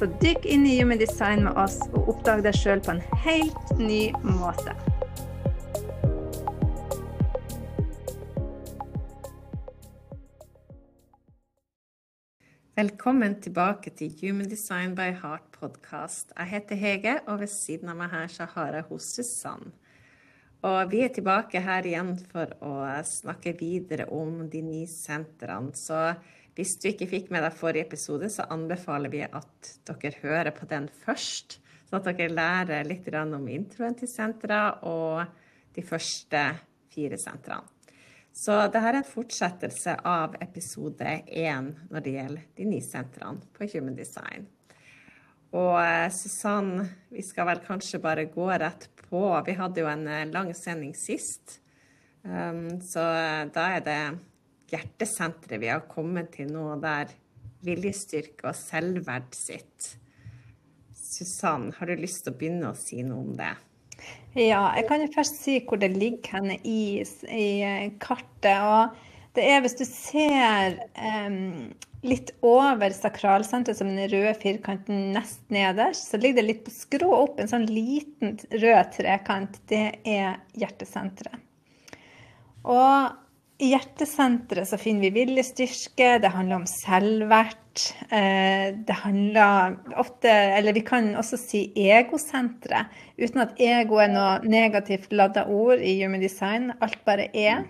Så dykk inn i Human Design med oss og oppdag deg sjøl på en helt ny måte. Velkommen tilbake til Human Design by Heart podcast. Jeg heter Hege, og ved siden av meg her så har jeg hos Susann. Og vi er tilbake her igjen for å snakke videre om de ni sentrene. Så hvis du ikke fikk med deg forrige episode, så anbefaler vi at dere hører på den først. Sånn at dere lærer litt om introen til sentra og de første fire sentrene. Så dette er en fortsettelse av episode én når det gjelder de ni sentrene på Human Design. Og eh, Susann, vi skal vel kanskje bare gå rett på. Vi hadde jo en eh, lang sending sist. Um, så eh, da er det hjertesenteret vi har kommet til nå, der viljestyrke og selvverd sitt. Susann, har du lyst til å begynne å si noe om det? Ja, jeg kan jo først si hvor det ligger henne i, i kartet. og det er hvis du ser um, litt over sakralsenteret, som den røde firkanten nest nederst, så ligger det litt på skrå opp en sånn liten rød trekant. Det er hjertesenteret. Og i hjertesenteret så finner vi viljestyrke, det handler om selvvert. Eh, det handler ofte Eller vi kan også si egosenteret, uten at ego er noe negativt ladda ord i Human Design. Alt bare er.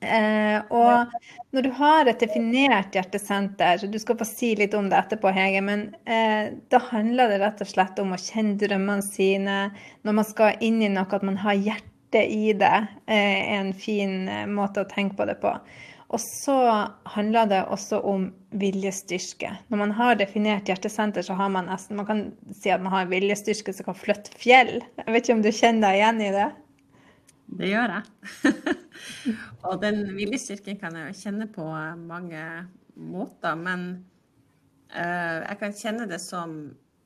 Eh, og når du har et definert hjertesenter, du skal få si litt om det etterpå, Hege, men eh, da handler det rett og slett om å kjenne drømmene sine når man skal inn i noe, at man har hjertet i det er eh, en fin eh, måte å tenke på det på. Og så handler det også om viljestyrke. Når man har definert hjertesenter, så har man nesten Man kan si at man har viljestyrke som kan flytte fjell. Jeg vet ikke om du kjenner deg igjen i det? Det gjør jeg. og den viljestyrken kan jeg jo kjenne på mange måter. Men uh, jeg kan kjenne det som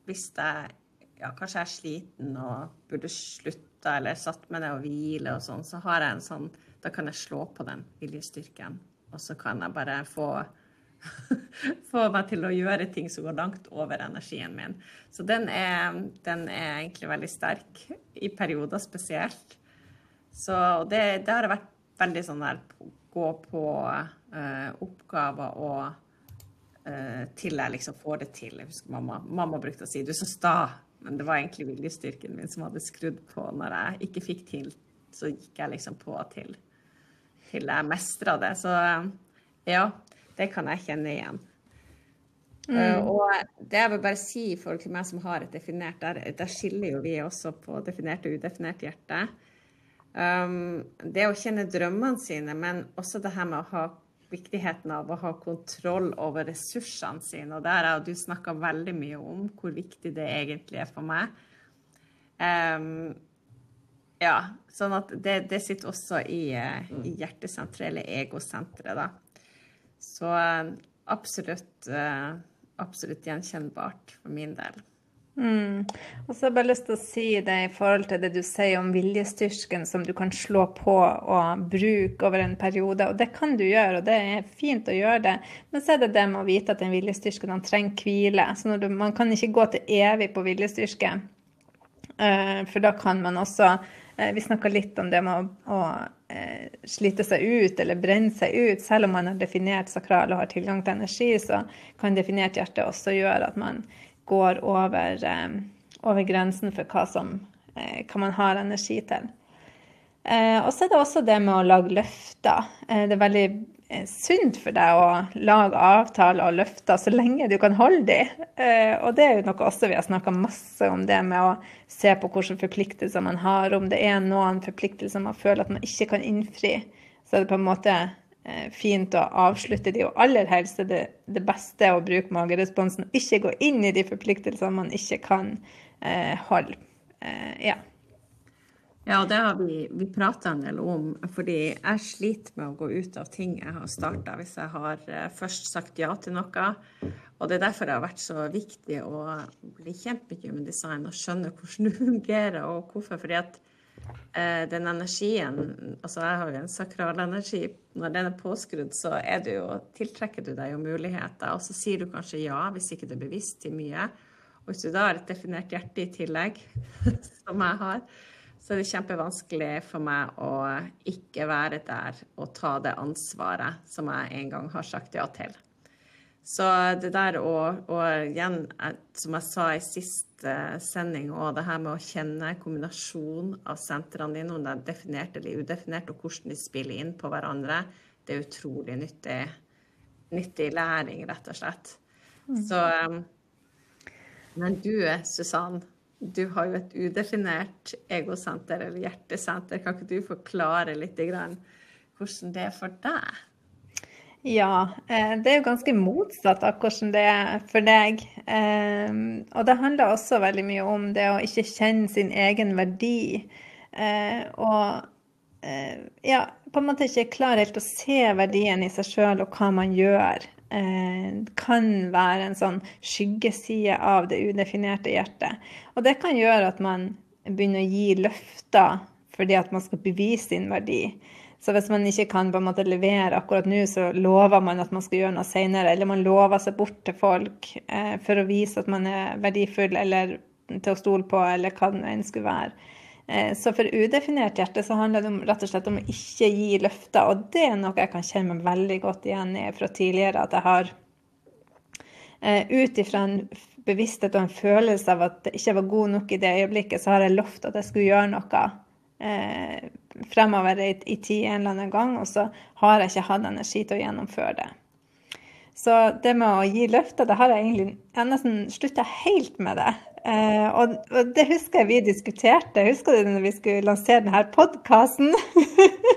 hvis jeg ja, kanskje er sliten og burde slutte slutta eller satt med ned og hvile og sånn, så har jeg en sånn Da kan jeg slå på den viljestyrken, og så kan jeg bare få få meg til å gjøre ting som går langt over energien min. Så den er, den er egentlig veldig sterk, i perioder spesielt. Så det, det har vært veldig sånn der gå på uh, oppgaver og uh, til jeg liksom får det til. Jeg husker mamma, mamma brukte å si 'du er så sta', men det var egentlig viljestyrken min som hadde skrudd på når jeg ikke fikk til. Så gikk jeg liksom på til, til jeg mestra det. Så ja, det kan jeg kjenne igjen. Mm. Uh, og det jeg vil bare si i forhold til meg som har et definert, der, der skiller jo vi også på definert og udefinert hjerte. Um, det å kjenne drømmene sine, men også det her med å ha viktigheten av å ha kontroll over ressursene sine. Og der har du snakka veldig mye om hvor viktig det egentlig er for meg. Um, ja, sånn at det, det sitter også i, eh, i hjertesenteret, eller egosenteret, da. Så eh, absolutt, uh, absolutt gjenkjennbart for min del. Mm. Og så har jeg bare lyst til å si det i forhold til det du sier om viljestyrken som du kan slå på og bruke over en periode. Og det kan du gjøre, og det er fint å gjøre det. Men så er det det med å vite at den viljestyrken han trenger hvile. Så du, man kan ikke gå til evig på viljestyrke. Uh, for da kan man også uh, Vi snakka litt om det med å, å uh, slite seg ut eller brenne seg ut. Selv om man har definert sakral og har tilgang til energi, så kan definert hjerte også gjøre at man går over, eh, over grensen for hva, som, eh, hva man har energi til. Eh, og så er det også det med å lage løfter. det er veldig sunt for deg å lage avtaler og løfter så lenge du kan holde dem. og det er jo noe også vi har snakka masse om, det med å se på hvilke forpliktelser man har. Om det er noen forpliktelser man føler at man ikke kan innfri, så er det på en måte Eh, fint å avslutte de, og aller helst er det det beste å bruke mageresponsen. Ikke gå inn i de forpliktelsene man ikke kan eh, holde. Eh, ja. Ja, det har vi, vi prata en del om, fordi jeg sliter med å gå ut av ting jeg har starta, hvis jeg har eh, først sagt ja til noe. Og det er derfor det har vært så viktig å bli kjent med human design og skjønne hvordan det fungerer og hvorfor. Fordi at eh, den energien Altså jeg har jo en sakral energi. Når den er påskrudd, så er det jo, tiltrekker du deg jo muligheter. Og så sier du kanskje ja hvis ikke du er bevisst til mye. Og hvis du da har et definert hjerte i tillegg, som jeg har, så er det kjempevanskelig for meg å ikke være der og ta det ansvaret som jeg en gang har sagt ja til. Så det der å Og igjen, som jeg sa i siste sending, og det her med å kjenne kombinasjonen av sentrene dine, om det er definert eller udefinert, og hvordan de spiller inn på hverandre, det er utrolig nyttig, nyttig læring, rett og slett. Mm. Så um, Men du, Susann, du har jo et udefinert egosenter eller hjertesenter. Kan ikke du forklare litt grann hvordan det er for deg? Ja, eh, det er jo ganske motsatt av hvordan det er for deg. Eh, og det handler også veldig mye om det å ikke kjenne sin egen verdi. Eh, og ja, på en måte ikke klare helt å se verdien i seg sjøl og hva man gjør Det kan være en sånn skyggeside av det udefinerte hjertet. Og det kan gjøre at man begynner å gi løfter fordi at man skal bevise sin verdi. Så hvis man ikke kan på en måte levere akkurat nå, så lover man at man skal gjøre noe senere. Eller man lover seg bort til folk eh, for å vise at man er verdifull eller til å stole på, eller hva det enn skulle være. Eh, så for udefinert hjerte så handler det om, rett og slett om å ikke gi løfter. Og det er noe jeg kan kjenne meg veldig godt igjen i fra tidligere. At jeg har eh, ut ifra en bevissthet og en følelse av at jeg ikke var god nok i det øyeblikket, så har jeg lovt at jeg skulle gjøre noe eh, fremover i, i tid en eller annen gang, og så har jeg ikke hatt energi til å gjennomføre det. Så det med å gi løfter, det har jeg egentlig Jeg nesten slutta helt med det. Eh, og, og, det husker jeg vi diskuterte. Husker det når vi skulle lansere denne podkasten.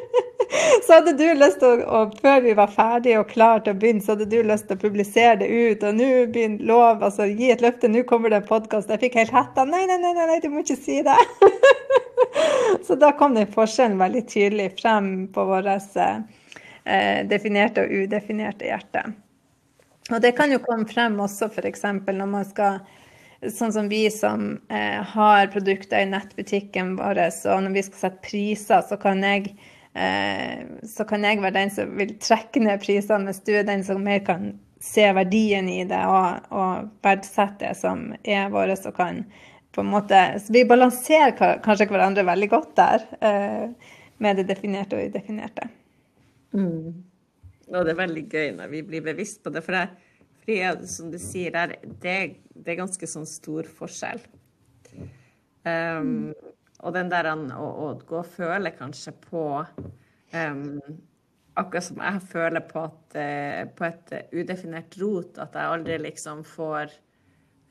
så hadde du lyst til å, og før vi var ferdige og klare til å begynne, så hadde du lyst til å publisere det ut. Og nå begynner lov, altså gi et løfte, nå kommer det en podkast. Jeg fikk helt hetta. Nei, nei, nei, nei, du må ikke si det. så da kom den forskjellen veldig tydelig frem på vårt eh, definerte og udefinerte hjerte. Og det kan jo komme frem også f.eks. når man skal Sånn som vi som eh, har produkter i nettbutikken vår, og når vi skal sette priser, så kan jeg eh, så kan jeg være den som vil trekke ned prisene, mens du er den som mer kan se verdien i det og, og verdsette det som er vårt, og kan på en måte Så vi balanserer kanskje hverandre veldig godt der, eh, med det definerte og udefinerte. Mm. Og det er veldig gøy når vi blir bevisst på det. For det, fordi, som du sier, der, det, det, er ganske sånn stor forskjell. Um, og den der å, å, gå og føle kanskje på um, Akkurat som jeg føler på, at, uh, på et udefinert rot, at jeg aldri liksom får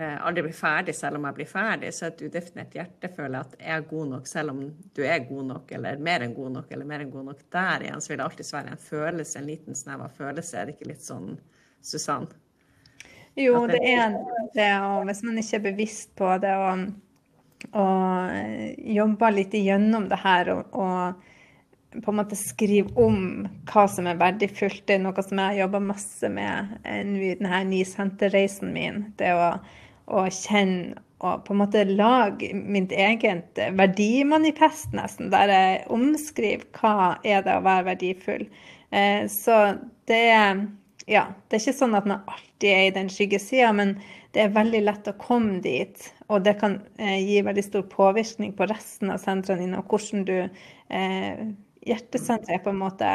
aldri blir ferdig selv om jeg blir ferdig. Så et udefinert hjerte føler at jeg er god nok selv om du er god nok, eller mer enn god nok, eller mer enn god nok. Der igjen så vil det alltid være en følelse, en liten snev av følelse. Er det ikke litt sånn, Susann? Jo, det er det. Og hvis man ikke er bevisst på det og, og eh, jobber litt igjennom det her og, og, på en måte skrive om hva som er verdifullt, det er noe som jeg har jobba masse med i denne nysenterreisen min. Det å, å kjenne og på en måte lage mitt eget verdimanifest, nesten, der jeg omskriver hva er det å være verdifull. Eh, så det er ja, det er ikke sånn at man alltid er i den skyggesida, men det er veldig lett å komme dit. Og det kan eh, gi veldig stor påvirkning på resten av sentrene dine, og hvordan du eh, Hjertesenteret er på en måte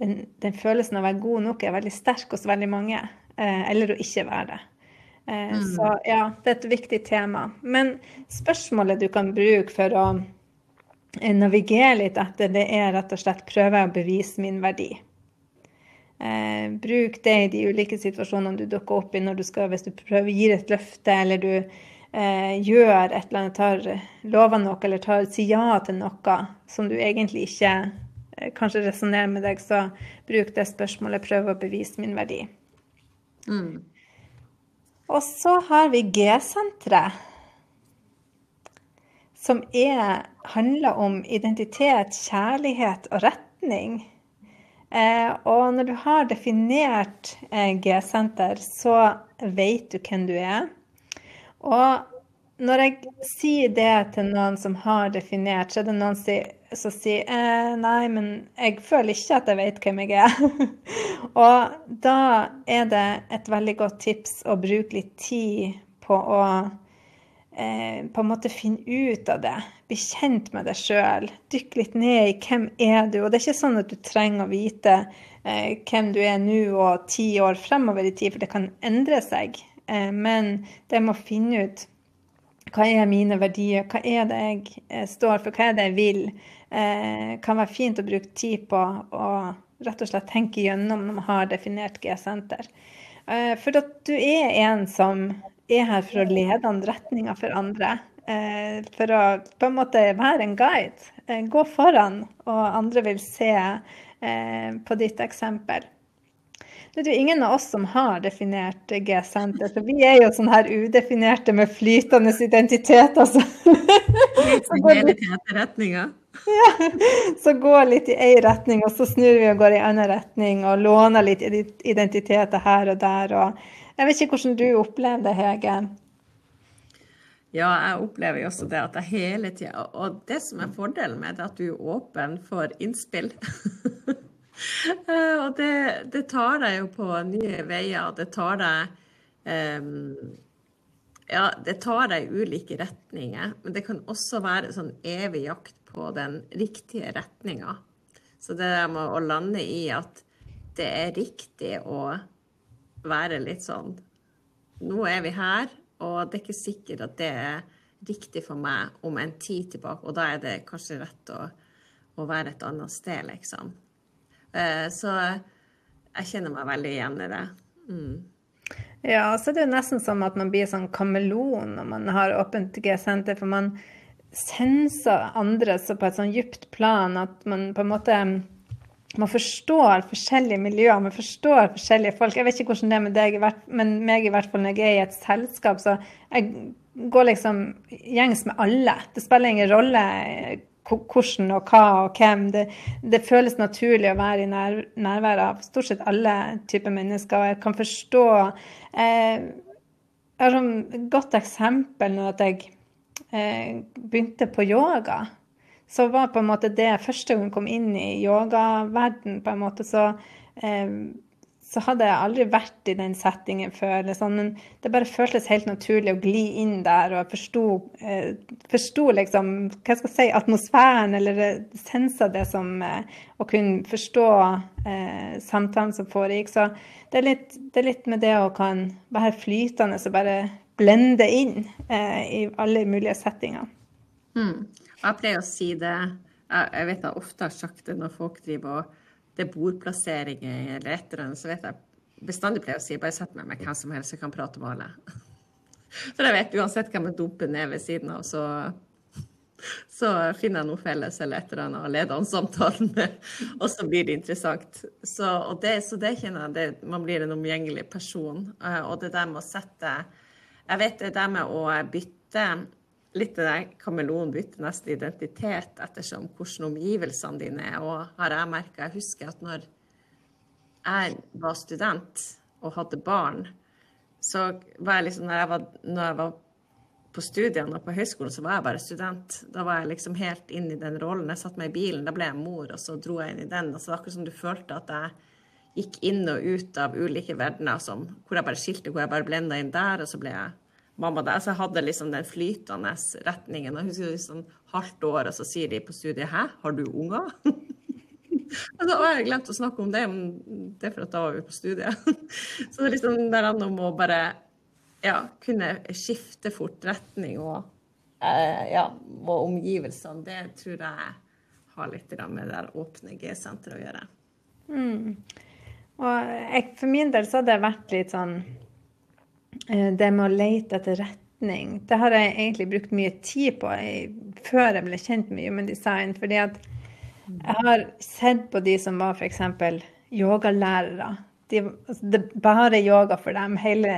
den, den, følelsen av å være god nok er veldig sterk hos veldig mange. Eller å ikke være det. Eh, mm. Så ja, det er et viktig tema. Men spørsmålet du kan bruke for å eh, navigere litt etter, det er rett og slett prøve å bevise min verdi. Eh, bruk det i de ulike situasjonene du dukker opp i når du skal, hvis du prøver å gi et løfte, eller du eh, gjør et eller annet, tar, lover noe eller tar, sier ja til noe som du egentlig ikke eh, kanskje resonnerer med deg, så bruk det spørsmålet. Prøv å bevise min verdi. Mm. Og så har vi G-senteret. som er, handler om identitet, kjærlighet og retning. Eh, og når du har definert eh, G-senter, så vet du hvem du er. Og når jeg sier det til noen som har definert, så er det noen som sier eh, nei, men jeg føler ikke at jeg vet hvem jeg er. og da er det et veldig godt tips å bruke litt tid på å eh, på en måte finne ut av det. Bli kjent med deg sjøl. Dykk litt ned i hvem er du. Og det er ikke sånn at du trenger å vite eh, hvem du er nå og ti år fremover i tid, for det kan endre seg. Eh, men det med å finne ut hva er mine verdier, hva er det jeg eh, står for, hva er det jeg vil, eh, kan være fint å bruke tid på å rett og slett tenke gjennom når man har definert G-senter. Eh, for at du er en som er her for å lede an retninga for andre. Eh, for å på en måte være en guide. Eh, gå foran, og andre vil se eh, på ditt eksempel. Det er jo ingen av oss som har definert G-senter, så vi er jo sånn her udefinerte med flytende identitet, altså. Så går litt? Ja, så går litt i én retning, og så snur vi og går i en annen retning, og låner litt identiteter her og der. og jeg vet ikke hvordan du opplever det, Hege? Ja, jeg opplever jo også det at jeg hele tida Og det som er fordelen med det, er at du er åpen for innspill. og det, det, tar deg jo på nye veier. Det tar deg um, Ja, det tar deg i ulike retninger. Men det kan også være sånn evig jakt på den riktige retninga. Så det der med å lande i at det er riktig å være litt sånn Nå er vi her, og det er ikke sikkert at det er riktig for meg om en tid tilbake, og da er det kanskje rett å, å være et annet sted, liksom. Uh, så jeg kjenner meg veldig igjen i det. Mm. Ja, så det er nesten som at man blir sånn kameleon når man har åpent G-senter, for man senser andre så på et sånn dypt plan at man på en måte man forstår forskjellige miljøer, man forstår forskjellige folk. Jeg vet ikke hvordan det er med deg, men meg i hvert fall når jeg er i et selskap, så jeg går liksom gjengs med alle. Det spiller ingen rolle hvordan og hva og hvem. Det, det føles naturlig å være i nær, nærvær av stort sett alle typer mennesker. Og jeg kan forstå eh, Jeg har et godt eksempel nå at jeg eh, begynte på yoga så var på en måte det første gang jeg kom inn i yogaverden, på en måte, så, eh, så hadde jeg aldri vært i den settingen før. Sånn, men det bare føltes helt naturlig å gli inn der, og jeg forsto, eh, liksom, hva skal jeg si, atmosfæren, eller eh, sensa det som eh, Å kunne forstå eh, samtalen som foregikk. Så det er, litt, det er, litt, med det å kan være flytende og bare blende inn eh, i alle mulige settinger. Mm. Jeg pleier å si det Jeg vet jeg ofte har sagt det når folk driver og det er bordplasseringer eller et eller annet, så vet jeg bestandig pleier å si bare sett meg med hvem som helst, så kan prate med alle. For jeg vet uansett hvem jeg dumper ned ved siden av, så, så finner jeg noe felles eller et eller annet og leder an samtalen og så blir det interessant. Så, det, så det kjenner jeg, det, man blir en omgjengelig person. Eh, og det der med å sette Jeg vet det der med å bytte litt det der kameleon bytter nesten identitet ettersom hvordan omgivelsene dine er. Og har jeg merka Jeg husker at når jeg var student og hadde barn, så var jeg liksom Når jeg var, når jeg var på studiene og på høyskolen, så var jeg bare student. Da var jeg liksom helt inn i den rollen. Jeg satte meg i bilen, da ble jeg mor, og så dro jeg inn i den. Altså, akkurat som du følte at jeg gikk inn og ut av ulike verdener, som, hvor jeg bare skilte, hvor jeg bare blenda inn der, og så ble jeg mamma der. Så jeg hadde liksom den flytende retningen. Jeg husker liksom halvt år, og så sier de på studiet 'hæ, har du unger?' Og da har jeg glemt å snakke om det, men det er for at da var vi på studiet. Så det er liksom der om å bare ja, kunne skifte fort retning og eh, ja, og omgivelsene, det tror jeg har litt med det åpne G-senteret å gjøre. Mm. Og jeg, for min del så hadde det vært litt sånn det med å lete etter retning, det har jeg egentlig brukt mye tid på før jeg ble kjent med Human Design. fordi at jeg har sett på de som var f.eks. yogalærere. De, altså det er bare yoga for dem. Hele,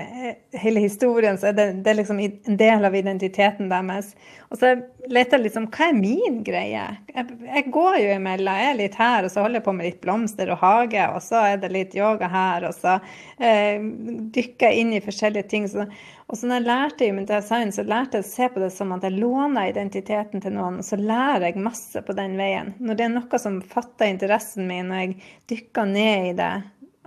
hele historien så er det, det er liksom en del av identiteten deres. Og så leter jeg liksom Hva er min greie? Jeg, jeg, går jo imellom. Jeg er litt her, og så holder jeg på med litt blomster og hage, og så er det litt yoga her, og så eh, dykker jeg inn i forskjellige ting. Så, og så når jeg lærte i design, så lærte jeg å se på det som at jeg låner identiteten til noen, og så lærer jeg masse på den veien. Når det er noe som fatter interessen min, og jeg dykker ned i det,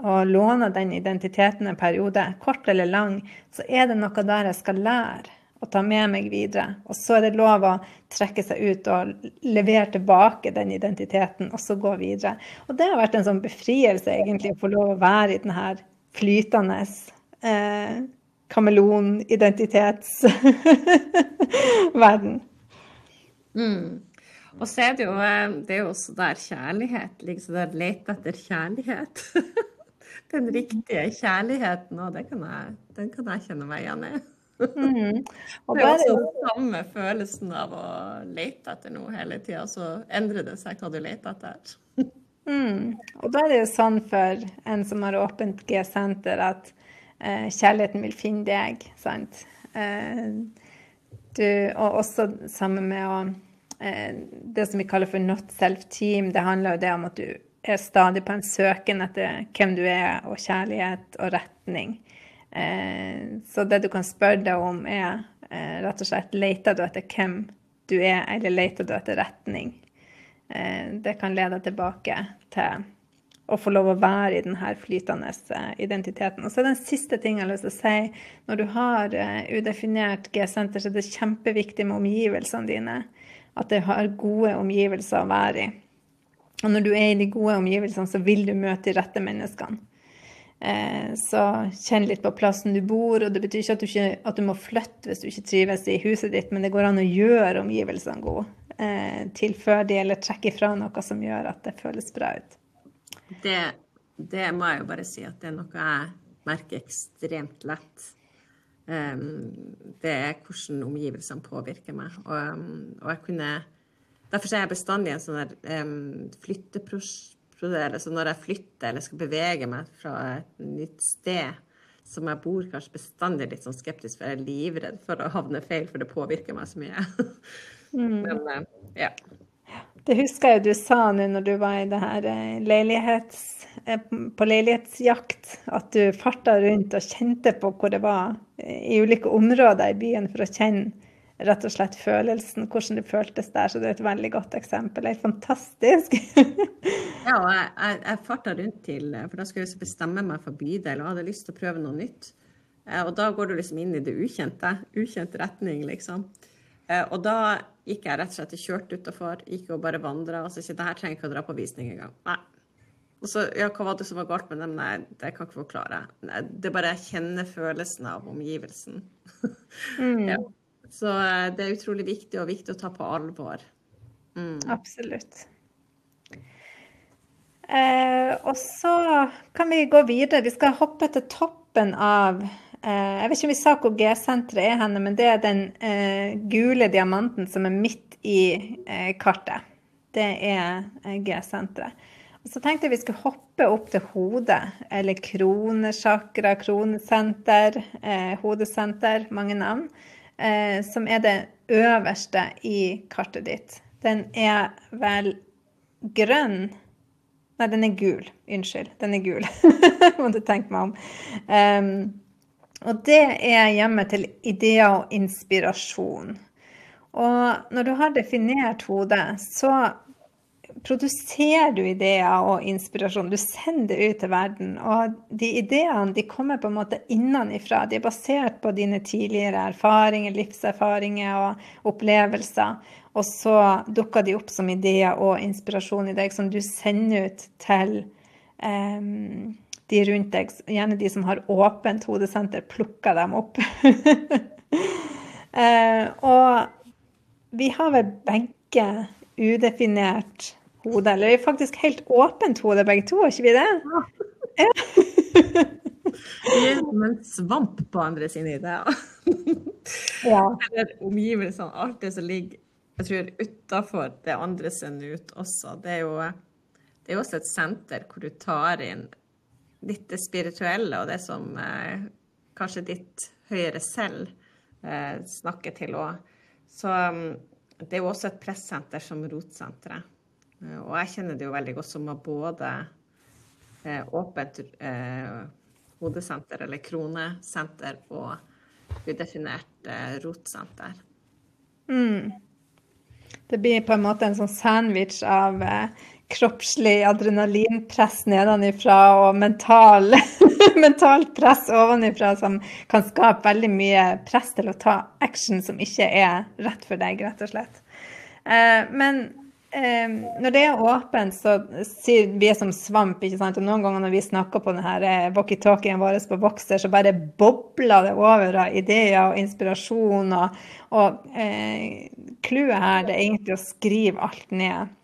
og låner den identiteten en periode, kort eller lang, så er det noe der jeg skal lære og ta med meg videre. Og så er det lov å trekke seg ut og levere tilbake den identiteten, og så gå videre. Og det har vært en sånn befrielse, egentlig, å få lov å være i denne flytende eh, kameleon-identitetsverden. mm. Og så er det jo, eh, det er jo også der kjærlighet liksom der lete etter kjærlighet. den riktige kjærligheten òg, den kan jeg kjenne meg igjen i. Mm. det er også den samme følelsen av å lete etter noe hele tida, så endrer det seg hva du leter etter. mm. Og da er det jo sånn for en som har åpent G-senter, at eh, kjærligheten vil finne deg, sant. Eh, du, og også sammen med å eh, Det som vi kaller for not self-team, det handler jo det om at du er stadig på en søken etter hvem du er, og kjærlighet og retning. Eh, så det du kan spørre deg om, er eh, rett og slett leter du etter hvem du er, eller leter du etter retning? Eh, det kan lede tilbake til å få lov å være i denne flytende identiteten. Og så er den siste ting jeg har lyst til å si. Når du har udefinert G-senter, så er det kjempeviktig med omgivelsene dine. At du har gode omgivelser å være i. Og når du er i de gode omgivelsene, så vil du møte de rette menneskene. Eh, så kjenn litt på plassen du bor, og det betyr ikke at ikke at du, må flytte hvis du ikke trives i huset ditt, men det går an å gjøre omgivelsene gode. Eh, tilføre de eller trekke ifra noe som gjør at det føles bra ut. Det, det, må jeg jo bare si at det er noe jeg merker ekstremt lett. Um, det er hvordan omgivelsene påvirker meg. Og, og jeg kunne Derfor er jeg bestandig en sånn der um, Så når jeg flytter eller skal bevege meg fra et nytt sted som jeg bor kanskje bestandig litt sånn skeptisk, for jeg er livredd for å havne feil, for det påvirker meg så mye. Mm. Men eh, ja. Det husker jeg du sa nå når du var i det her eh, leilighets, eh, på leilighetsjakt, at du farta rundt og kjente på hvor det var i ulike områder i byen for å kjenne rett og slett følelsen, hvordan det føltes der. Så det er et veldig godt eksempel. Det er fantastisk. ja, og jeg, jeg, jeg farta rundt til For da skulle jeg bestemme meg for bydel og hadde lyst til å prøve noe nytt. Eh, og da går du liksom inn i det ukjente. Ukjent retning, liksom. Eh, og da gikk jeg rett og slett kjørt utafor, gikk og bare vandra. Og så sier jeg det her trenger ikke å dra på visning engang. Nei. Og så, ja, hva var det som var galt med dem? Nei, det kan jeg ikke forklare. Nei, det er bare jeg kjenner følelsen av omgivelsen. Mm. ja. Så eh, det er utrolig viktig, og viktig å ta på alvor. Mm. Absolutt. Eh, og så kan vi gå videre. Vi skal hoppe til toppen av eh, Jeg vet ikke om vi sa hvor G-senteret er henne, men det er den eh, gule diamanten som er midt i eh, kartet. Det er eh, G-senteret. Og så tenkte jeg vi skulle hoppe opp til hodet, eller kronesjakra, kronesenter, hodesenter, mange navn eh, som er det øverste i kartet ditt, den er vel grønn Nei, den er gul. Unnskyld. Den er gul. Må du tenke meg om. Um, og det er hjemme til ideer og inspirasjon. Og når du har definert hodet, så produserer du ideer og inspirasjon. Du sender det ut til verden. Og de ideene de kommer på en måte innenfra. De er basert på dine tidligere erfaringer, livserfaringer og opplevelser. Og så dukker de opp som ideer og inspirasjon i deg som du sender ut til um, de rundt deg. Gjerne de som har åpent hodesenter, plukker dem opp. uh, og vi har vel begge udefinert hode. Eller faktisk helt åpent hode, begge to, er ikke vi det? Ja. vi er som en svamp på andre sine ideer. ja. Eller omgivelsene, alt det som ligger jeg tror utafor det andre sender ut også. Det er, jo, det er også et senter hvor du tar inn litt det spirituelle og det som eh, kanskje ditt høyere selv eh, snakker til òg. Så um, det er jo også et pressenter som Rotsenteret. Eh, og jeg kjenner det jo veldig godt som har både eh, åpent eh, hodesenter eller kronesenter og udefinert rotsenter. Mm. Det blir på en måte en sånn sandwich av kroppslig adrenalinpress nedenifra og mental, mentalt press ovenifra som kan skape veldig mye press til å ta action som ikke er rett for deg, rett og slett. Eh, men eh, når det er åpent, så sier vi som svamp, ikke sant. Og noen ganger når vi snakker på denne eh, walkietalkien vår på Voxer, så bare bobler det over av ideer og inspirasjon. Og, og clouet eh, her det er egentlig å skrive alt ned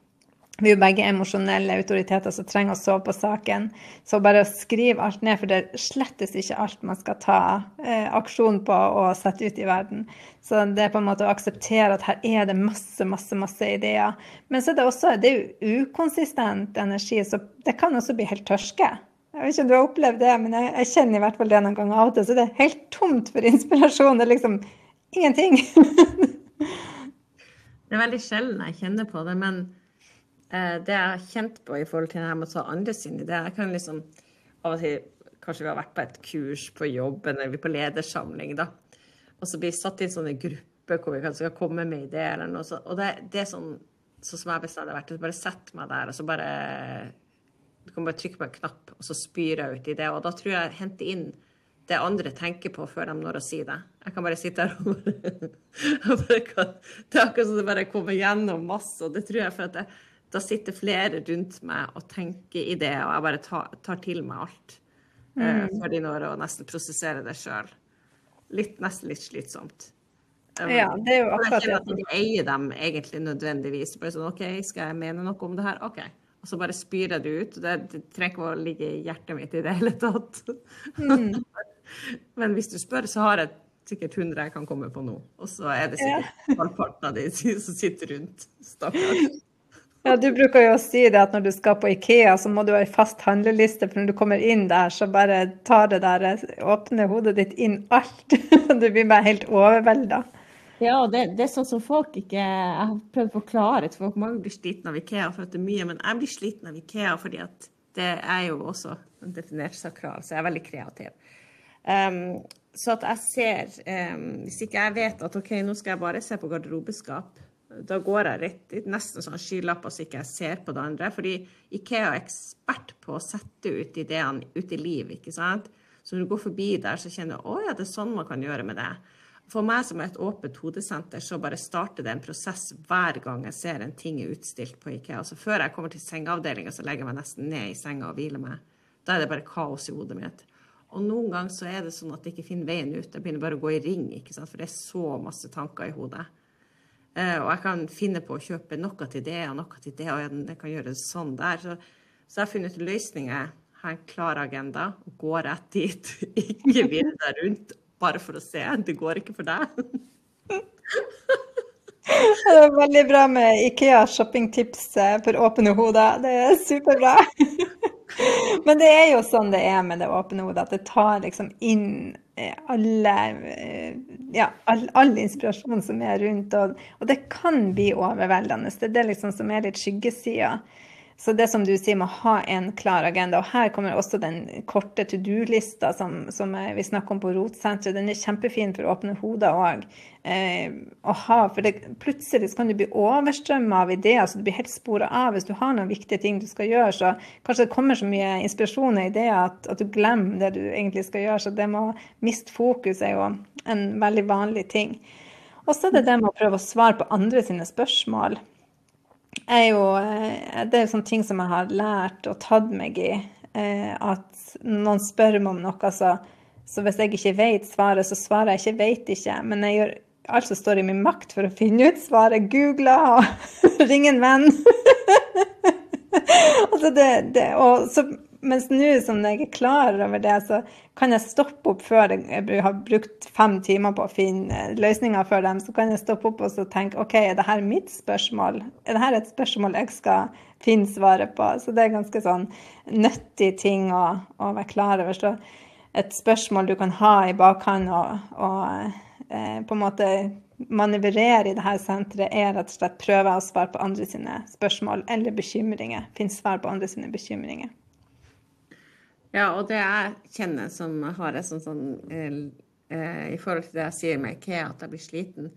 vi er jo begge emosjonelle autoriteter som trenger å sove på saken. Så bare skriv alt ned, for det slettes ikke alt man skal ta eh, aksjon på og sette ut i verden. Så det er på en måte å akseptere at her er det masse, masse, masse ideer. Men så er det også det er jo ukonsistent energi, så det kan også bli helt tørske. Jeg vet ikke om du har opplevd det, men jeg, jeg kjenner i hvert fall det noen ganger av og til. Så det er helt tomt for inspirasjon. Det er liksom ingenting. det er veldig sjelden jeg kjenner på det, men det jeg har kjent på i forhold til det her med å ta andre sine ideer Jeg kan liksom av og til Kanskje vi har vært på et kurs på jobben, eller er på ledersamling, da. Og så blir vi satt i en sånn gruppe hvor vi kanskje skal komme med ideer eller noe sånt. Og det, det er sånn, sånn som jeg bestandig har vært, bare sett meg der, og så bare Du kan bare trykke på en knapp, og så spyr jeg ut i det. Og da tror jeg jeg henter inn det andre tenker på før de når å si det. Jeg kan bare sitte her og bare Det er akkurat som det bare kommer gjennom masse, og det tror jeg for at jeg da sitter flere rundt meg og tenker i det, og jeg bare tar, tar til meg alt. Eh, mm. Uh, før de når å nesten prosessere det sjøl. Nesten litt slitsomt. Um, ja, det er jo akkurat det. Jeg kjenner at jeg eier dem egentlig nødvendigvis. Bare sånn OK, skal jeg mene noe om det her? OK. Og så bare spyr jeg det ut. Det, det trenger ikke å ligge i hjertet mitt i det hele tatt. Mm. Men hvis du spør, så har jeg sikkert 100 jeg kan komme på nå. Og så er det sikkert halvparten av de som sitter rundt. Stakkars. Ja, Du bruker jo å si det at når du skal på Ikea, så må du ha en fast handleliste. For når du kommer inn der, så bare tar det der, åpner hodet ditt inn alt. Du blir bare helt overvelda. Ja, det, det, er sånn som folk ikke Jeg har prøvd å forklare til folk. Mange blir slitne av Ikea for at det er mye, men jeg blir sliten av Ikea fordi at det er jo også en definert sakral, så jeg er veldig kreativ. Um, så at jeg ser um, Hvis ikke jeg vet at OK, nå skal jeg bare se på garderobeskap da går jeg rett nesten sånn skylapper så ikke jeg ser på det andre. Fordi Ikea er ekspert på å sette ut ideene ut i liv, ikke sant. Så når du går forbi der, så kjenner du å ja, det er sånn man kan gjøre med det. For meg som er et åpent hodesenter, så bare starter det en prosess hver gang jeg ser en ting utstilt på Ikea. Så før jeg kommer til sengeavdelinga, så legger jeg meg nesten ned i senga og hviler meg. Da er det bare kaos i hodet mitt. Og noen ganger så er det sånn at jeg ikke finner veien ut. Jeg begynner bare å gå i ring, ikke sant? for det er så masse tanker i hodet. Eh, og jeg kan finne på å kjøpe noe til det og noe til det, og jeg kan gjøre det sånn der. Så, så jeg har funnet løsninger. Har en klar agenda går rett dit. Ikke virre rundt bare for å se. Det går ikke for deg. Det er veldig bra med Ikea shoppingtips eh, for åpne hoder. Det er superbra. Men det er jo sånn det er med det åpne hodet, at det tar liksom inn alle eh, Ja, all, all inspirasjon som er rundt. Og, og, det kan bli overveldende. Det er det liksom som er litt skyggesida. Så det som du sier, med å ha en klar agenda. Og her kommer også den korte to do-lista som, som, vi snakker om på Rotsenteret. Den er kjempefin for å åpne hodet òg. Eh, å ha, for det, plutselig kan du bli overstrømma av ideer, så du blir helt spora av. Hvis du har noen viktige ting du skal gjøre, så kanskje det kommer så mye inspirasjon og ideer at, at du glemmer det du egentlig skal gjøre. Så det med å miste fokus er jo en veldig vanlig ting. Og så er det det med å prøve å svare på andre sine spørsmål er jo eh, Det er sånne ting som jeg har lært og tatt meg i. Eh, at noen spør meg om noe, så, så hvis jeg ikke vet svaret, så svarer jeg ikke 'vet ikke'. Men jeg gjør alt som står i min makt for å finne ut svaret. Googler og ringer en venn. altså det, det, og så mens nå som jeg er klar over det, så kan jeg stoppe opp før jeg har brukt fem timer på å finne løsninger for dem. Så kan jeg stoppe opp og tenke OK, er dette mitt spørsmål? Er dette et spørsmål jeg skal finne svaret på? Så det er ganske sånn nyttig ting å, å være klar over. Så et spørsmål du kan ha i bakhånd og, og eh, på en måte manøvrere i dette senteret, er rett og slett prøve å svare på andre sine spørsmål eller bekymringer. Finne svar på andre sine bekymringer. Ja, og det jeg kjenner som har et sånn, sånn eh, I forhold til det jeg sier med IKEA, at jeg blir sliten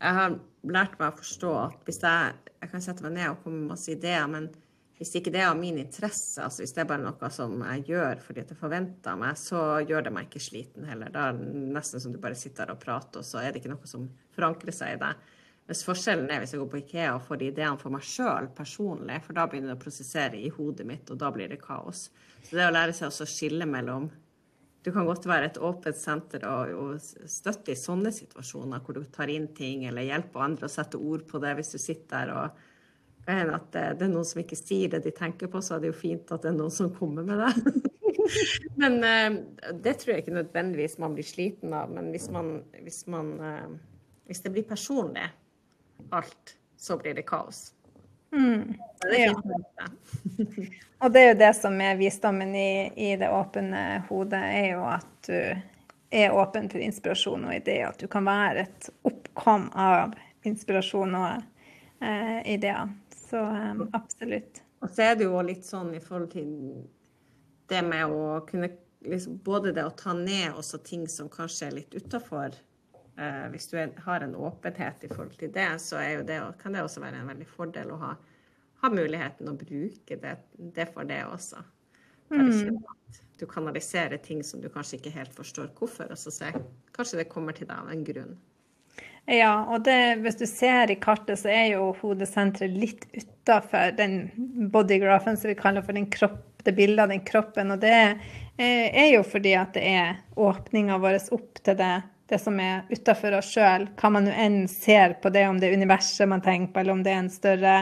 Jeg har lært meg å forstå at hvis jeg, jeg kan sette meg ned og komme med masse ideer, men hvis ikke det er av min interesse, altså hvis det er bare noe som jeg gjør fordi det er forventa av meg, så gjør det meg ikke sliten heller. Da er det nesten som du bare sitter og prater, og så er det ikke noe som forankrer seg i deg. Mens forskjellen er hvis jeg går på Ikea og får ideene for meg sjøl personlig, for da begynner det å prosessere i hodet mitt, og da blir det kaos. Så det å lære seg å skille mellom Du kan godt være et åpent senter og, og støtte i sånne situasjoner hvor du tar inn ting eller hjelper andre å sette ord på det hvis du sitter der og enn at det er noen som ikke sier det de tenker på, så er det jo fint at det er noen som kommer med det. men uh, det tror jeg ikke nødvendigvis man blir sliten av. Men hvis, man, hvis, man, uh, hvis det blir personlig, alt, så blir det kaos. Mm. Det ja. og det er jo det som er visdommen i, i det åpne hodet, er jo at du er åpen for inspirasjon og ideer. At du kan være et oppkom av inspirasjon og eh, ideer. Så eh, absolutt. Og så er det jo litt sånn i forhold til det med å kunne liksom, Både det å ta ned også ting som kanskje er litt utafor. Eh, hvis du er, har en åpenhet i forhold til det, så det, kan det også være en veldig fordel å ha, ha muligheten å bruke det, det for det også. Mm. Du kanaliserer ting som du kanskje ikke helt forstår hvorfor, og så ser kanskje det kommer til deg av en grunn. Ja, og det, hvis du ser i kartet, så er jo hodesenteret litt utafor den bodygrafen som vi kaller for den kropp, det bildet av den kroppen. Og det er jo fordi at det er åpninga vår opp til det, det som er utafor oss sjøl. Hva man nå enn ser på det, om det er universet man tenker på, eller om det er en større,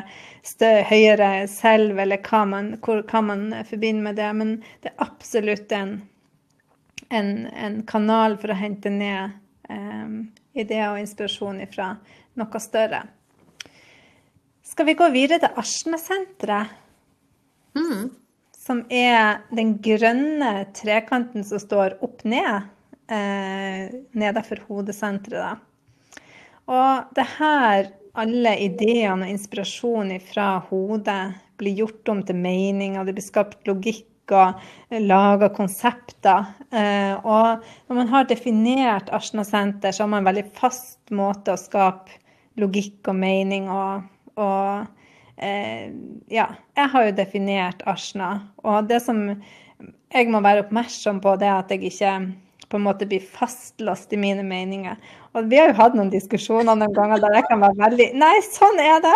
større høyere selv, eller hva man, hvor, hva man forbinder med det. Men det er absolutt en, en, en kanal for å hente ned um, ideer og inspirasjon fra noe større. Skal vi gå videre til Asjna-senteret? Mm. Som er den grønne trekanten som står opp ned eh, nedenfor hodesenteret. Og det her alle ideene og inspirasjonen fra hodet blir gjort om til meninger, det blir skapt logikk og laga konsepter. Eh, og når man har definert Asna senter, så har man en veldig fast måte å skape logikk og mening og, og eh, Ja, jeg har jo definert Asna. Og det som jeg må være oppmerksom på, det er at jeg ikke på en måte blir fastlåst i mine meninger. Og vi har jo hatt noen diskusjoner noen ganger der jeg kan være veldig Nei, sånn er det!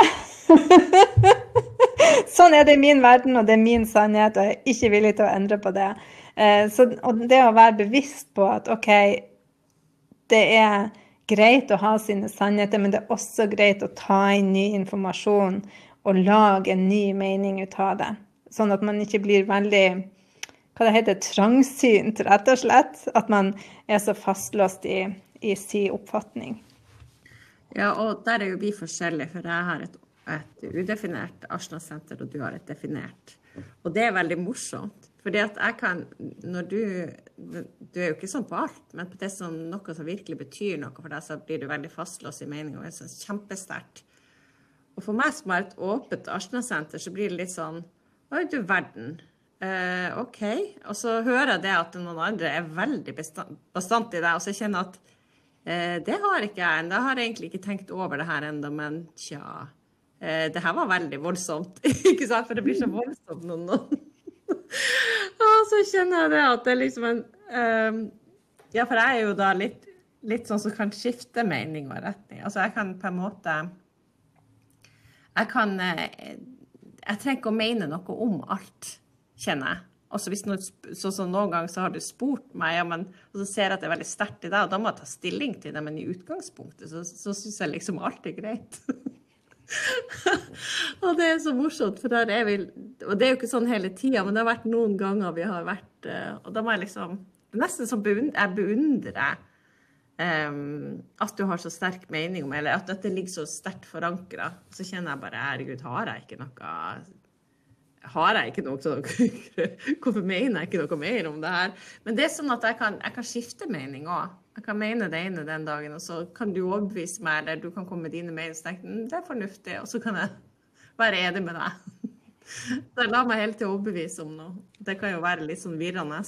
sånn er det i min verden, og det er min sannhet, og jeg er ikke villig til å endre på det. Eh, så, og det å være bevisst på at OK, det er greit å ha sine sannheter, men det er også greit å ta inn ny informasjon og lage en ny mening ut av det. Sånn at man ikke blir veldig hva det heter, trangsynt, rett og slett. At man er så fastlåst i, i sin oppfatning. Ja, og der er jo vi forskjellige, for jeg har et et udefinert Asna-senter, og du har et definert. Og det er veldig morsomt. Fordi at jeg kan Når du Du er jo ikke sånn på alt, men på det som noe som virkelig betyr noe for deg, så blir du veldig fastlåst i meninga og er sånn kjempesterkt. Og for meg som har et åpent Asna-senter, så blir det litt sånn Oi, du verden. Eh, OK. Og så hører jeg det at noen andre er veldig bastant i det, og så kjenner jeg at eh, det har ikke jeg ennå. Jeg har egentlig ikke tenkt over det her ennå, men tja. Eh, det her var veldig voldsomt, ikke sant? For det blir så voldsomt når noen Og så kjenner jeg det at det er liksom en um, Ja, for jeg er jo da litt, litt sånn som kan skifte mening og retning. Altså jeg kan på en måte Jeg kan eh, Jeg trenger ikke å mene noe om alt, kjenner jeg. Altså hvis noe, så, så Noen ganger så har du spurt meg, ja, men, og så ser jeg at det er veldig sterkt i deg, og da må jeg ta stilling til det. Men i utgangspunktet så, så syns jeg liksom alt er greit. og det er så morsomt, for der er vi Og det er jo ikke sånn hele tida, men det har vært noen ganger vi har vært eh, Og da må jeg liksom Nesten som beund, jeg beundrer um, at du har så sterk mening om eller at dette ligger så sterkt forankra. Så kjenner jeg bare Herregud, har jeg ikke noe har jeg ikke noe Hvorfor mener jeg ikke noe mer om det her? Men det er sånn at jeg kan, jeg kan skifte mening òg. Jeg kan mene det ene den dagen, og så kan du overbevise meg, eller du kan komme med dine meninger «Mm, det er fornuftig, og så kan jeg være enig med deg. Så lar meg hele tiden overbevise om noe. Det kan jo være litt sånn virrende.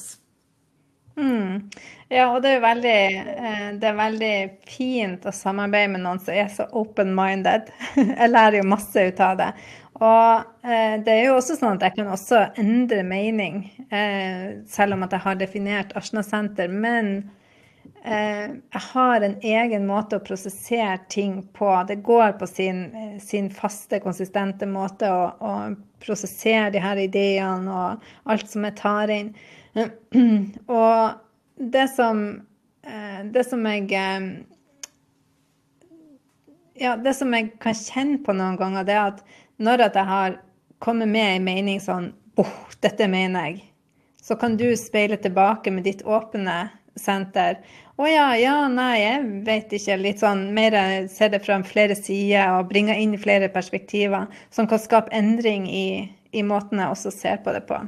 Mm. Ja, og det er, veldig, eh, det er veldig fint å samarbeide med noen som er så open-minded. Jeg lærer jo masse ut av det. Og eh, det er jo også sånn at jeg kan også endre mening, eh, selv om at jeg har definert Asna-senter. Men Eh, jeg har en egen måte å prosessere ting på. Det går på sin, eh, sin faste, konsistente måte å, å, prosessere de her ideene og alt som jeg tar inn. Og det som, eh, det som jeg ja, det som jeg kan kjenne på noen ganger, det er at når at jeg har kommet med en mening sånn oh, dette mener jeg, så kan du speile tilbake med ditt åpne senter å ja, ja, nei, jeg vet ikke. Litt sånn mer se det fra flere sider og bringe inn flere perspektiver som kan skape endring i, i måten jeg også ser på det på.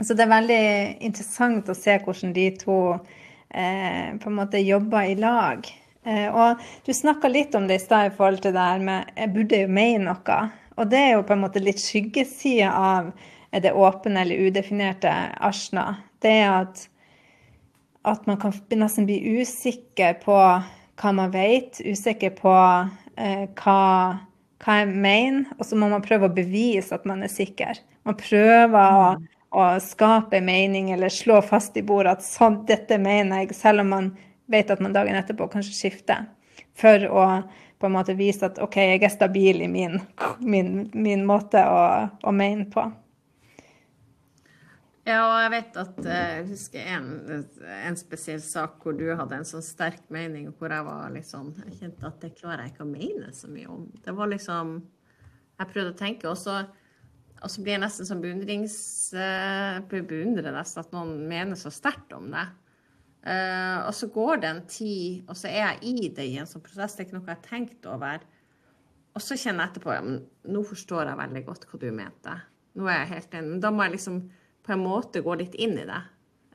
Så det er veldig interessant å se hvordan de to eh, på en måte jobber i lag. Eh, og du snakka litt om det i stad i forhold til det her med jeg burde jo mene noe. Og det er jo på en måte litt skyggesida av det åpne eller udefinerte Ashna. Det er at at man kan nesten bli usikker på hva man vet, usikker på eh, hva, hva, jeg mener, og så må man prøve å bevise at man er sikker. Man prøver å, å skape mening eller slå fast i bordet at sånn, dette mener jeg, selv om man vet at man dagen etterpå kanskje skifter. For å på en måte vise at OK, jeg er stabil i min, min, min måte å, å mene på. Ja, og jeg vet at eh, jeg husker en, en, spesiell sak hvor du hadde en sånn sterk mening, hvor jeg var liksom Jeg kjente at det klarer jeg ikke å mene så mye om. Det var liksom Jeg prøvde å tenke, og så, og så blir jeg nesten sånn beundrings... Uh, beundrer nesten at noen mener så sterkt om det. Uh, og så går det en tid, og så er jeg i det i en sånn prosess. Det er ikke noe jeg har tenkt over. Og så kjenner jeg etterpå ja, nå forstår jeg veldig godt hva du mente. Nå er jeg helt enig. Men da må jeg liksom på en måte gå litt inn i det.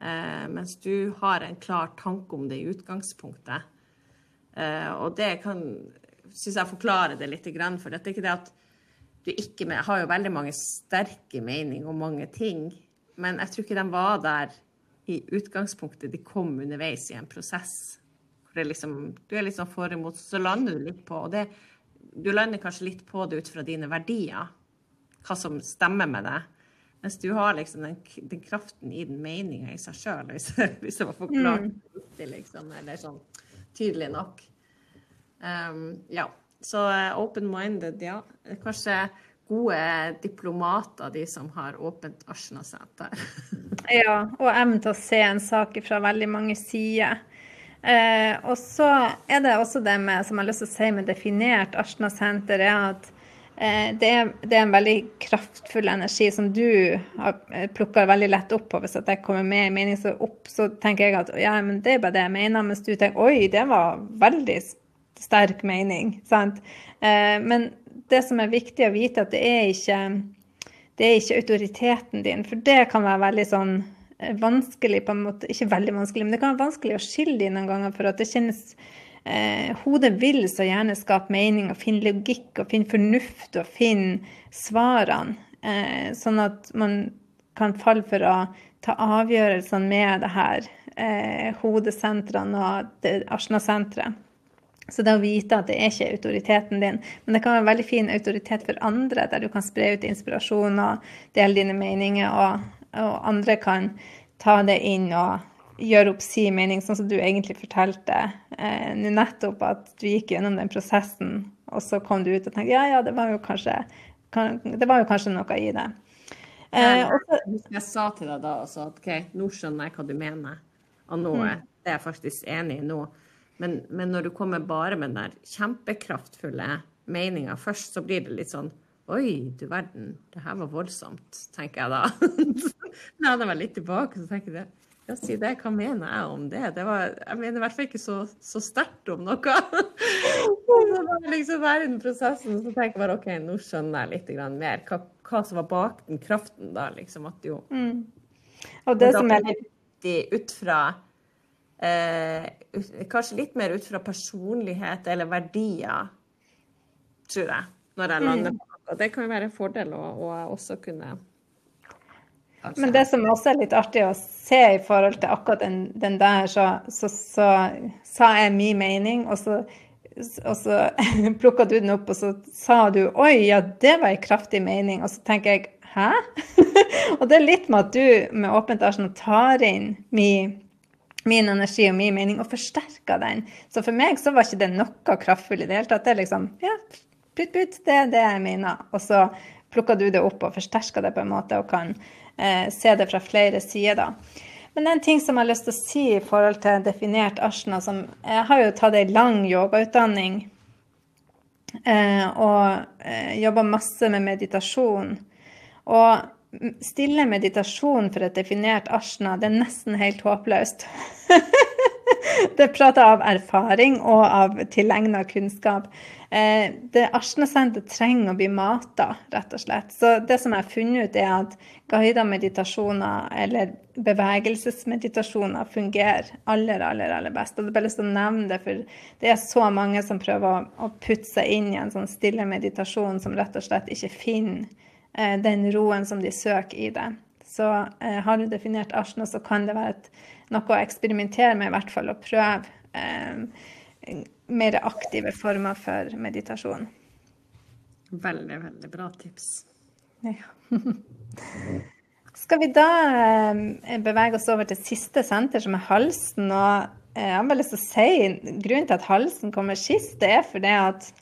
Uh, mens du har en klar tanke om det i utgangspunktet. Uh, og det kan syns jeg forklarer det litt. For det er ikke det at du ikke Jeg har jo veldig mange sterke meninger om mange ting. Men jeg tror ikke de var der i utgangspunktet. De kom underveis i en prosess. Hvor liksom, du er litt sånn for imot, så lander du litt på Og det, du lander kanskje litt på det ut fra dine verdier. Hva som stemmer med deg. Mens du har liksom den, den kraften i den meninga i seg sjøl, hvis, hvis, det var forklart mm. liksom, eller sånn tydelig nok. Um, ja. Så uh, open-minded, ja. Kanskje gode diplomater, de som har åpent Arsenal-senter. ja, og evnen til å se en sak fra veldig mange sider. Eh, og så er det også det med, som jeg har lyst til å si med definert Arsenal-senter, er at Eh, det er, det er, en veldig kraftfull energi som du eh, veldig lett opp på. Hvis jeg kommer med en mening så opp, så tenker jeg at ja, men det er bare det jeg mener. Mens du tenker oi, det var veldig sterk mening. Sant? Eh, men det som er viktig å vite, at det er ikke det er ikke autoriteten din. For det kan være veldig sånn vanskelig på en måte, Ikke veldig vanskelig, men det kan være vanskelig å skille de noen ganger. For at det kjennes eh, hodet vil så gjerne skape mening og finne logikk og finne fornuft og finne svarene. Eh, sånn at man kan falle for å ta avgjørelsene med det her eh, hodesentrene og Asna-senteret. Så det å vite at det er ikke autoriteten din, men det kan være en veldig fin autoritet for andre, der du kan spre ut inspirasjon og dele dine meninger, og, og andre kan ta det inn og gjøre opp sin mening, sånn som du egentlig fortalte eh, nettopp, at du gikk gjennom den prosessen, og så kom du ut og tenkte ja, ja, det var jo kanskje, kan, det var jo kanskje noe i det. Eh, også, jeg sa til deg da også at OK, nå skjønner jeg hva du mener, og nå mm. det er jeg faktisk enig i nå. Men, men, når du kommer bare med den der kjempekraftfulle meninga først, så blir det litt sånn Oi, du verden, det her var voldsomt, tenker jeg da. Når jeg var litt tilbake, så tenker jeg ja, si det, hva mener jeg om det? det var, jeg mener i hvert fall ikke så, så sterkt om noe. så da liksom være i den prosessen, så tenker jeg bare OK, nå skjønner jeg litt mer hva, hva, som var bak den kraften da, liksom. At jo mm. Og det som er litt ut fra eh, Kanskje litt mer ut fra personlighet eller verdier, tror jeg, når jeg lander mm. på noe. Det kan jo være en fordel å, å også kunne Altså. Men det som også er litt artig å se i forhold til akkurat den, den der, så, så, så, sa jeg min mening, og så, og så plukka du den opp, og så sa du oi, ja, det var en kraftig mening. Og så tenker jeg hæ? og det er litt med at du med åpent arsenal tar inn min, min energi og min mening og forsterker den. Så for meg så var ikke det noe kraftfullt i det hele tatt. Det er liksom ja, putt, putt, det er det jeg mener. Og så plukker du det opp og forsterker det på en måte og kan eh, se det fra flere sider. Men en ting som jeg har lyst til å si i forhold til definert asjna, som Jeg har jo tatt ei lang yogautdanning eh, og eh, jobba masse med meditasjon. Og stille meditasjon for et definert asjna, det er nesten helt håpløst. det prater av erfaring og av tilegna kunnskap. Eh, det Ashnasenteret trenger å bli mata, rett og slett. Så det som jeg har funnet ut, er at guida meditasjoner eller bevegelsesmeditasjoner fungerer aller, aller, aller best. Og er bare lyst til å nevne det, for det er så mange som prøver å putte seg inn i en sånn stille meditasjon som rett og slett ikke finner den roen som de søker i det. Så eh, har du definert ashna, så kan det være et, noe å eksperimentere med, i hvert fall, å prøve. Eh, mer aktive former for meditasjon. Veldig, veldig bra tips. Ja. Skal vi da eh, bevege oss over til siste senter, som er halsen. Og eh, jeg har bare lyst til å si grunnen til at halsen kommer sist, det er fordi at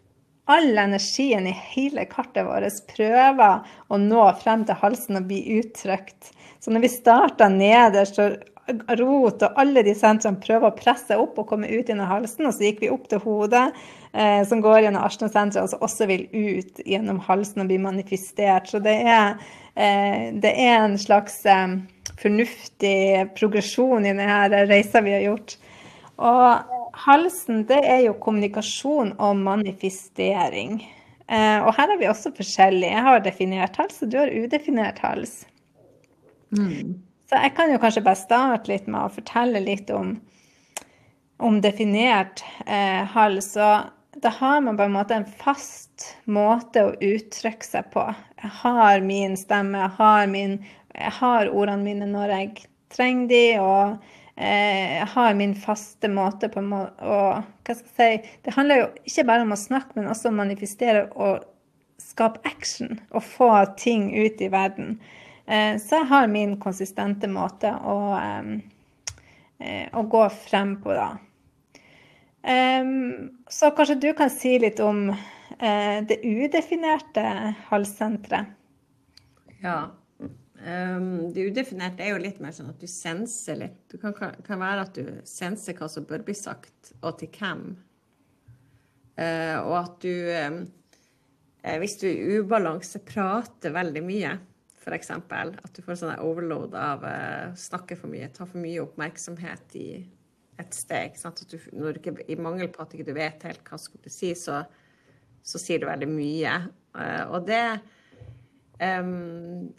all energien i hele kartet vårt prøver å nå frem til halsen og bli uttrykt. Så når vi starter nederst, og rot og alle de sentrene prøver å presse opp og komme ut gjennom halsen. Og så gikk vi opp til hodet, eh, som går gjennom Arsna-senteret, og som også vil ut gjennom halsen og bli manifestert. Så det er, eh, det er en slags eh, fornuftig progresjon i denne reisa vi har gjort. Og halsen, det er jo kommunikasjon og manifestering. Eh, og her er vi også forskjellige. Jeg har definert hals, og du har udefinert hals. Mm. Så jeg kan jo kanskje bare starte litt med å fortelle litt om, om definert eh, hals. Og da har man på en måte en fast måte å uttrykke seg på. Jeg har min stemme, jeg har, min, jeg har ordene mine når jeg trenger de, og eh, jeg har min faste måte på å Hva skal jeg si Det handler jo ikke bare om å snakke, men også om å manifestere og skape action og få ting ut i verden. Eh, så jeg har min konsistente måte å, eh, å gå frem på, da. Så kanskje du kan si litt om eh, det udefinerte halssenteret? Ja. Um, det udefinerte er jo litt mer sånn at du senser litt. Det kan, kan, være at du senser hva som bør bli sagt, og til hvem. Uh, og at du, um, hvis du i ubalanse, prater veldig mye. F.eks. at du får sånn overload av uh, snakke for mye, ta for mye oppmerksomhet i et steg. Sant? At du, når du ikke, I mangel på at du ikke vet helt hva du skal si, så, så, sier du veldig mye. Uh, og det um,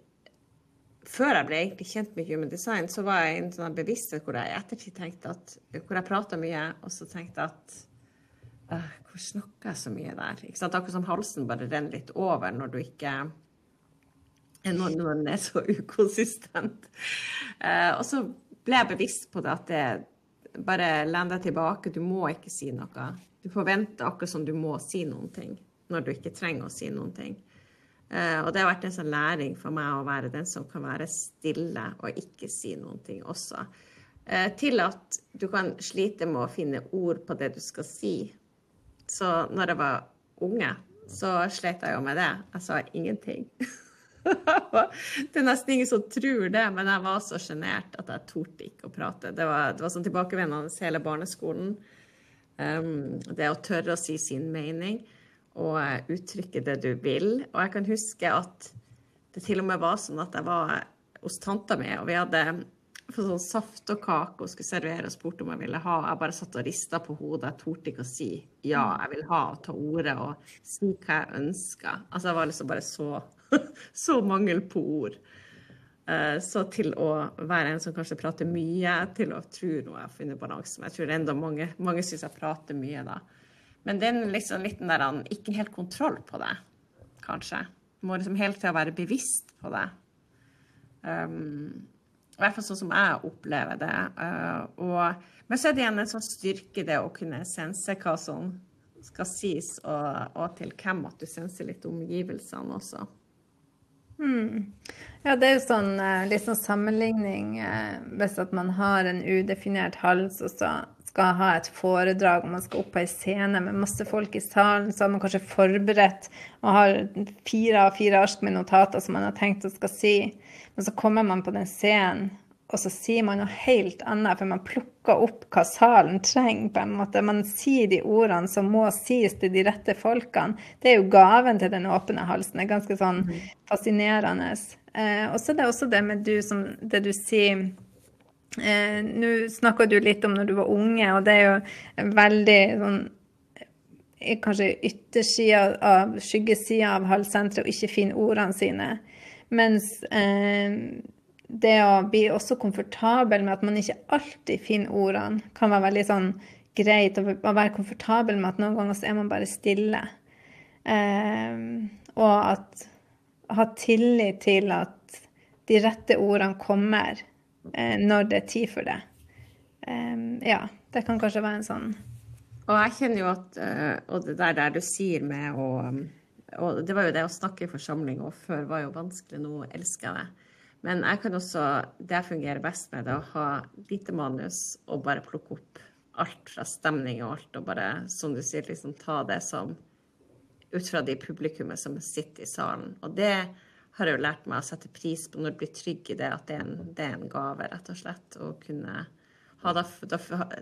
Før jeg ble egentlig kjent med human design, så var jeg i en sånn bevissthet hvor jeg i ettertid tenkte at Hvor jeg prata mye, og så tenkte jeg at uh, Hvor snakker jeg så mye der? Ikke sant? Akkurat som halsen bare renner litt over når du ikke når, den er så ukonsistent. Uh, og så ble jeg bevisst på det at det bare len deg tilbake, du må ikke si noe. Du forventer akkurat som du må si noen ting når du ikke trenger å si noen ting. Eh, og det har vært en sånn læring for meg å være den som kan være stille og ikke si noen ting også. Eh, til at du kan slite med å finne ord på det du skal si. Så når jeg var unge, så slet jeg jo med det. Jeg sa ingenting. det er nesten ingen som tror det, men jeg var så sjenert at jeg torde ikke å prate. Det var, det var sånn tilbakevendende hele barneskolen. Um, det å tørre å si sin mening. Å uttrykke det du vil. Og jeg kan huske at det til og med var sånn at jeg var hos tanta mi, og vi hadde fått sånn saft og kake og skulle servere og spurte om jeg ville ha. Jeg bare satt og rista på hodet. Jeg torde ikke å si ja, jeg vil ha, og ta ordet og si hva jeg ønska. Altså, jeg var liksom bare så, så mangel på ord. Eh, så til å være en som kanskje prater mye, til å tro noe jeg har funnet balanse Jeg tror enda mange, mange syns jeg prater mye da. Men det er liksom litt den der ikke helt kontroll på det, kanskje. Du må liksom hele tida være bevisst på det. Um, I hvert fall sånn som jeg opplever det. Uh, og, men så er det igjen en sånn styrke det å kunne sense hva som skal sies, og, og til hvem at du senser litt omgivelsene også. Hmm. Ja, det er jo sånn eh, litt sånn sammenligning eh, hvis at man har en udefinert hals, og så skal ha et foredrag og man skal opp på ei scene med masse folk i salen, så har man kanskje forberedt og har fire av fire ark med notater som man har tenkt å skal si. Men så kommer man på den scenen, og så sier man noe helt annet, for man plukker opp hva salen trenger. på en måte. Man sier de ordene som må sies til de rette folkene. Det er jo gaven til den åpne halsen. Det er ganske sånn mm. fascinerende. Eh, og så er det også det med du som, det du sier Eh, Nå snakka du litt om når du var unge, og det er jo veldig sånn Kanskje yttersida av skyggesida av halssenteret og ikke finne ordene sine. Mens eh, det å bli også komfortabel med at man ikke alltid finner ordene, kan være veldig sånn greit. Å være komfortabel med at noen ganger så er man bare stille. Eh, og at ha tillit til at de rette ordene kommer når det er tid for det. ja, det kan kanskje være en sånn Og jeg kjenner jo at eh, Og det der, der du sier med å Og det var jo det å snakke i forsamling og før var jo vanskelig. Nå elsker jeg det. Men jeg kan også Det jeg fungerer best med det å ha lite manus og bare plukke opp alt fra stemning og alt, og bare, som du sier, liksom ta det som ut fra de publikummet som sitter i salen. Og det har jeg jo lært meg å sette pris på når du blir trygg i det, at det er en, det er en gave, rett og slett. Å kunne ha da,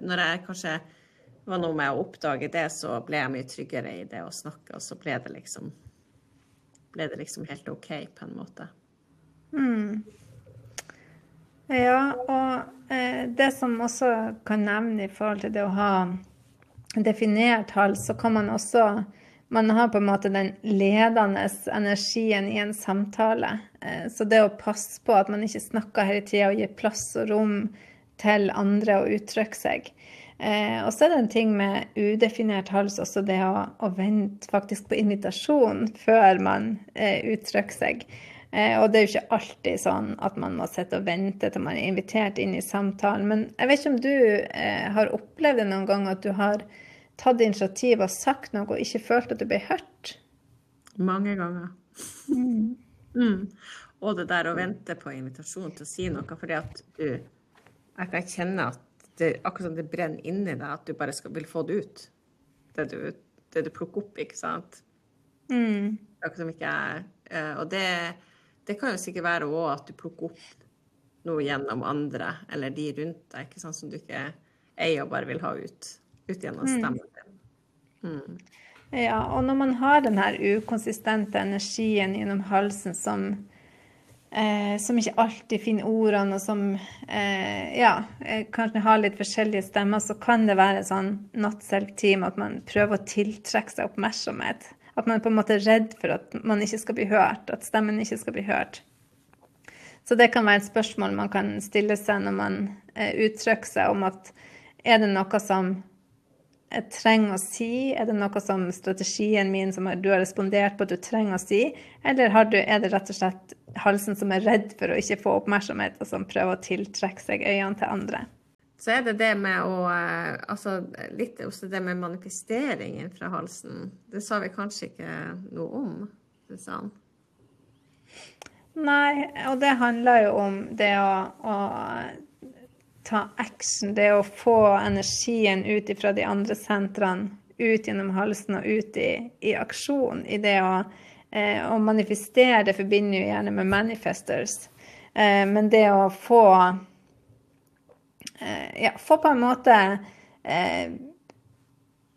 Når jeg kanskje var noe med å oppdage det, så ble jeg mye tryggere i det å snakke, og så ble det liksom ble det liksom helt OK, på en måte. Mm. Ja, og eh, det som også kan nevne i forhold til det å ha definert hals, så kan man også man har på en måte den ledende energien i en samtale. Eh, så det å passe på at man ikke snakker hele tida og gir plass og rom til andre å uttrykke seg. Eh, og så er det en ting med udefinert hals også, det å, å vente faktisk på invitasjon før man eh, uttrykker seg. Og det er jo ikke alltid sånn at man må sitte og vente til man er invitert inn i samtalen. Men jeg vet ikke om du har opplevd det noen gang at du har tatt initiativ og sagt noe og ikke følt at du ble hørt? Mange ganger. Mm. Mm. Og det der å vente på invitasjon til å si noe fordi at du Jeg kan kjenne at det akkurat som det brenner inni deg, at du bare skal, vil få det ut. Det du, det du plukker opp, ikke sant? Mm. Akkurat som ikke jeg eh, Og det, det kan jo sikkert være òg at du plukker opp noe gjennom andre eller de rundt deg, ikke sant, som du ikke eier og bare vil ha ut ut gjennom mm. stemmen. Mm. Ja, og når man har den her ukonsistente energien gjennom halsen som, eh, som ikke alltid finner ordene, og som eh, ja, eh, kanskje har litt forskjellige stemmer, så kan det være sånn not self-team at man prøver å tiltrekke seg oppmerksomhet. At man er på en måte redd for at man ikke skal bli hørt, at stemmen ikke skal bli hørt. Så det kan være et spørsmål man kan stille seg når man eh, uttrykker seg om at er det noe som jeg trenger å si? Er det noe som strategien min som du har respondert på at du trenger å si? Eller du, er det rett og slett halsen som er redd for å ikke få oppmerksomhet, og som prøver å tiltrekke seg øynene til andre? Så er det det med å eh, Altså litt også det med manifesteringen fra halsen. Det sa vi kanskje ikke noe om, Susann? Nei, og det handler jo om det å, å ta action, det å få energien ut fra de andre sentrene, ut gjennom halsen og ut i, i aksjon. I det å, eh, å, manifestere det forbinder jo gjerne med manifestors. Eh, men det å få eh, Ja, få på en måte eh,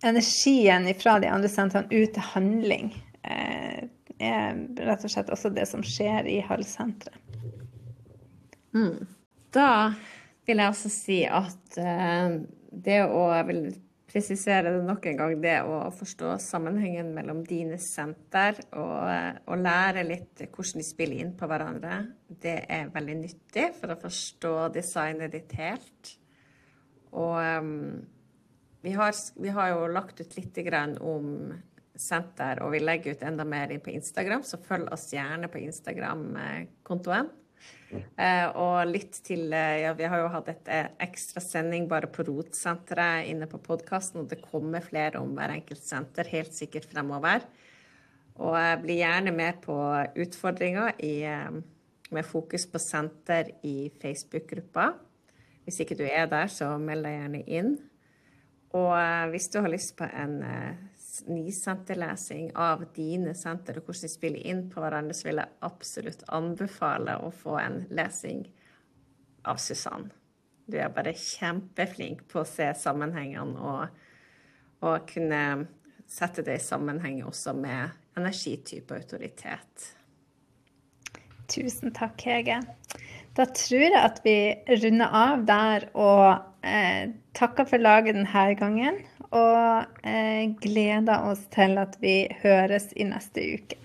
energien fra de andre sentrene ut til handling eh, er rett og slett også det som skjer i halssenteret. Mm. Da vil jeg også si at uh, det å Jeg vil presisere det nok en gang, det å forstå sammenhengen mellom dine senter og, og lære litt hvordan de spiller inn på hverandre, det er veldig nyttig for å forstå designet ditt helt. Og um, vi, har, vi, har, jo lagt ut litt om senter, og vi legger ut enda mer på Instagram, så følg oss gjerne på Instagram-kontoen. Eh, og litt til eh, Ja, vi har jo hatt et eh, ekstra sending bare på ROT-senteret inne på podkasten, og det kommer flere om hver enkelt senter helt sikkert fremover. Og bli gjerne med på utfordringer i, med fokus på senter i Facebook-gruppa. Hvis ikke du er der, så meld deg gjerne inn. Og hvis du har lyst på en nisenterlesing av dine senter og hvordan de spiller inn på hverandre, så vil jeg absolutt anbefale å få en lesing av Susann. Du er bare kjempeflink på å se sammenhengene og, og kunne sette det i sammenheng også med energitype autoritet. Tusen takk, Hege. Da tror jeg at vi runder av der og eh, takker for laget denne gangen og eh, gleder oss til at vi høres i neste uke.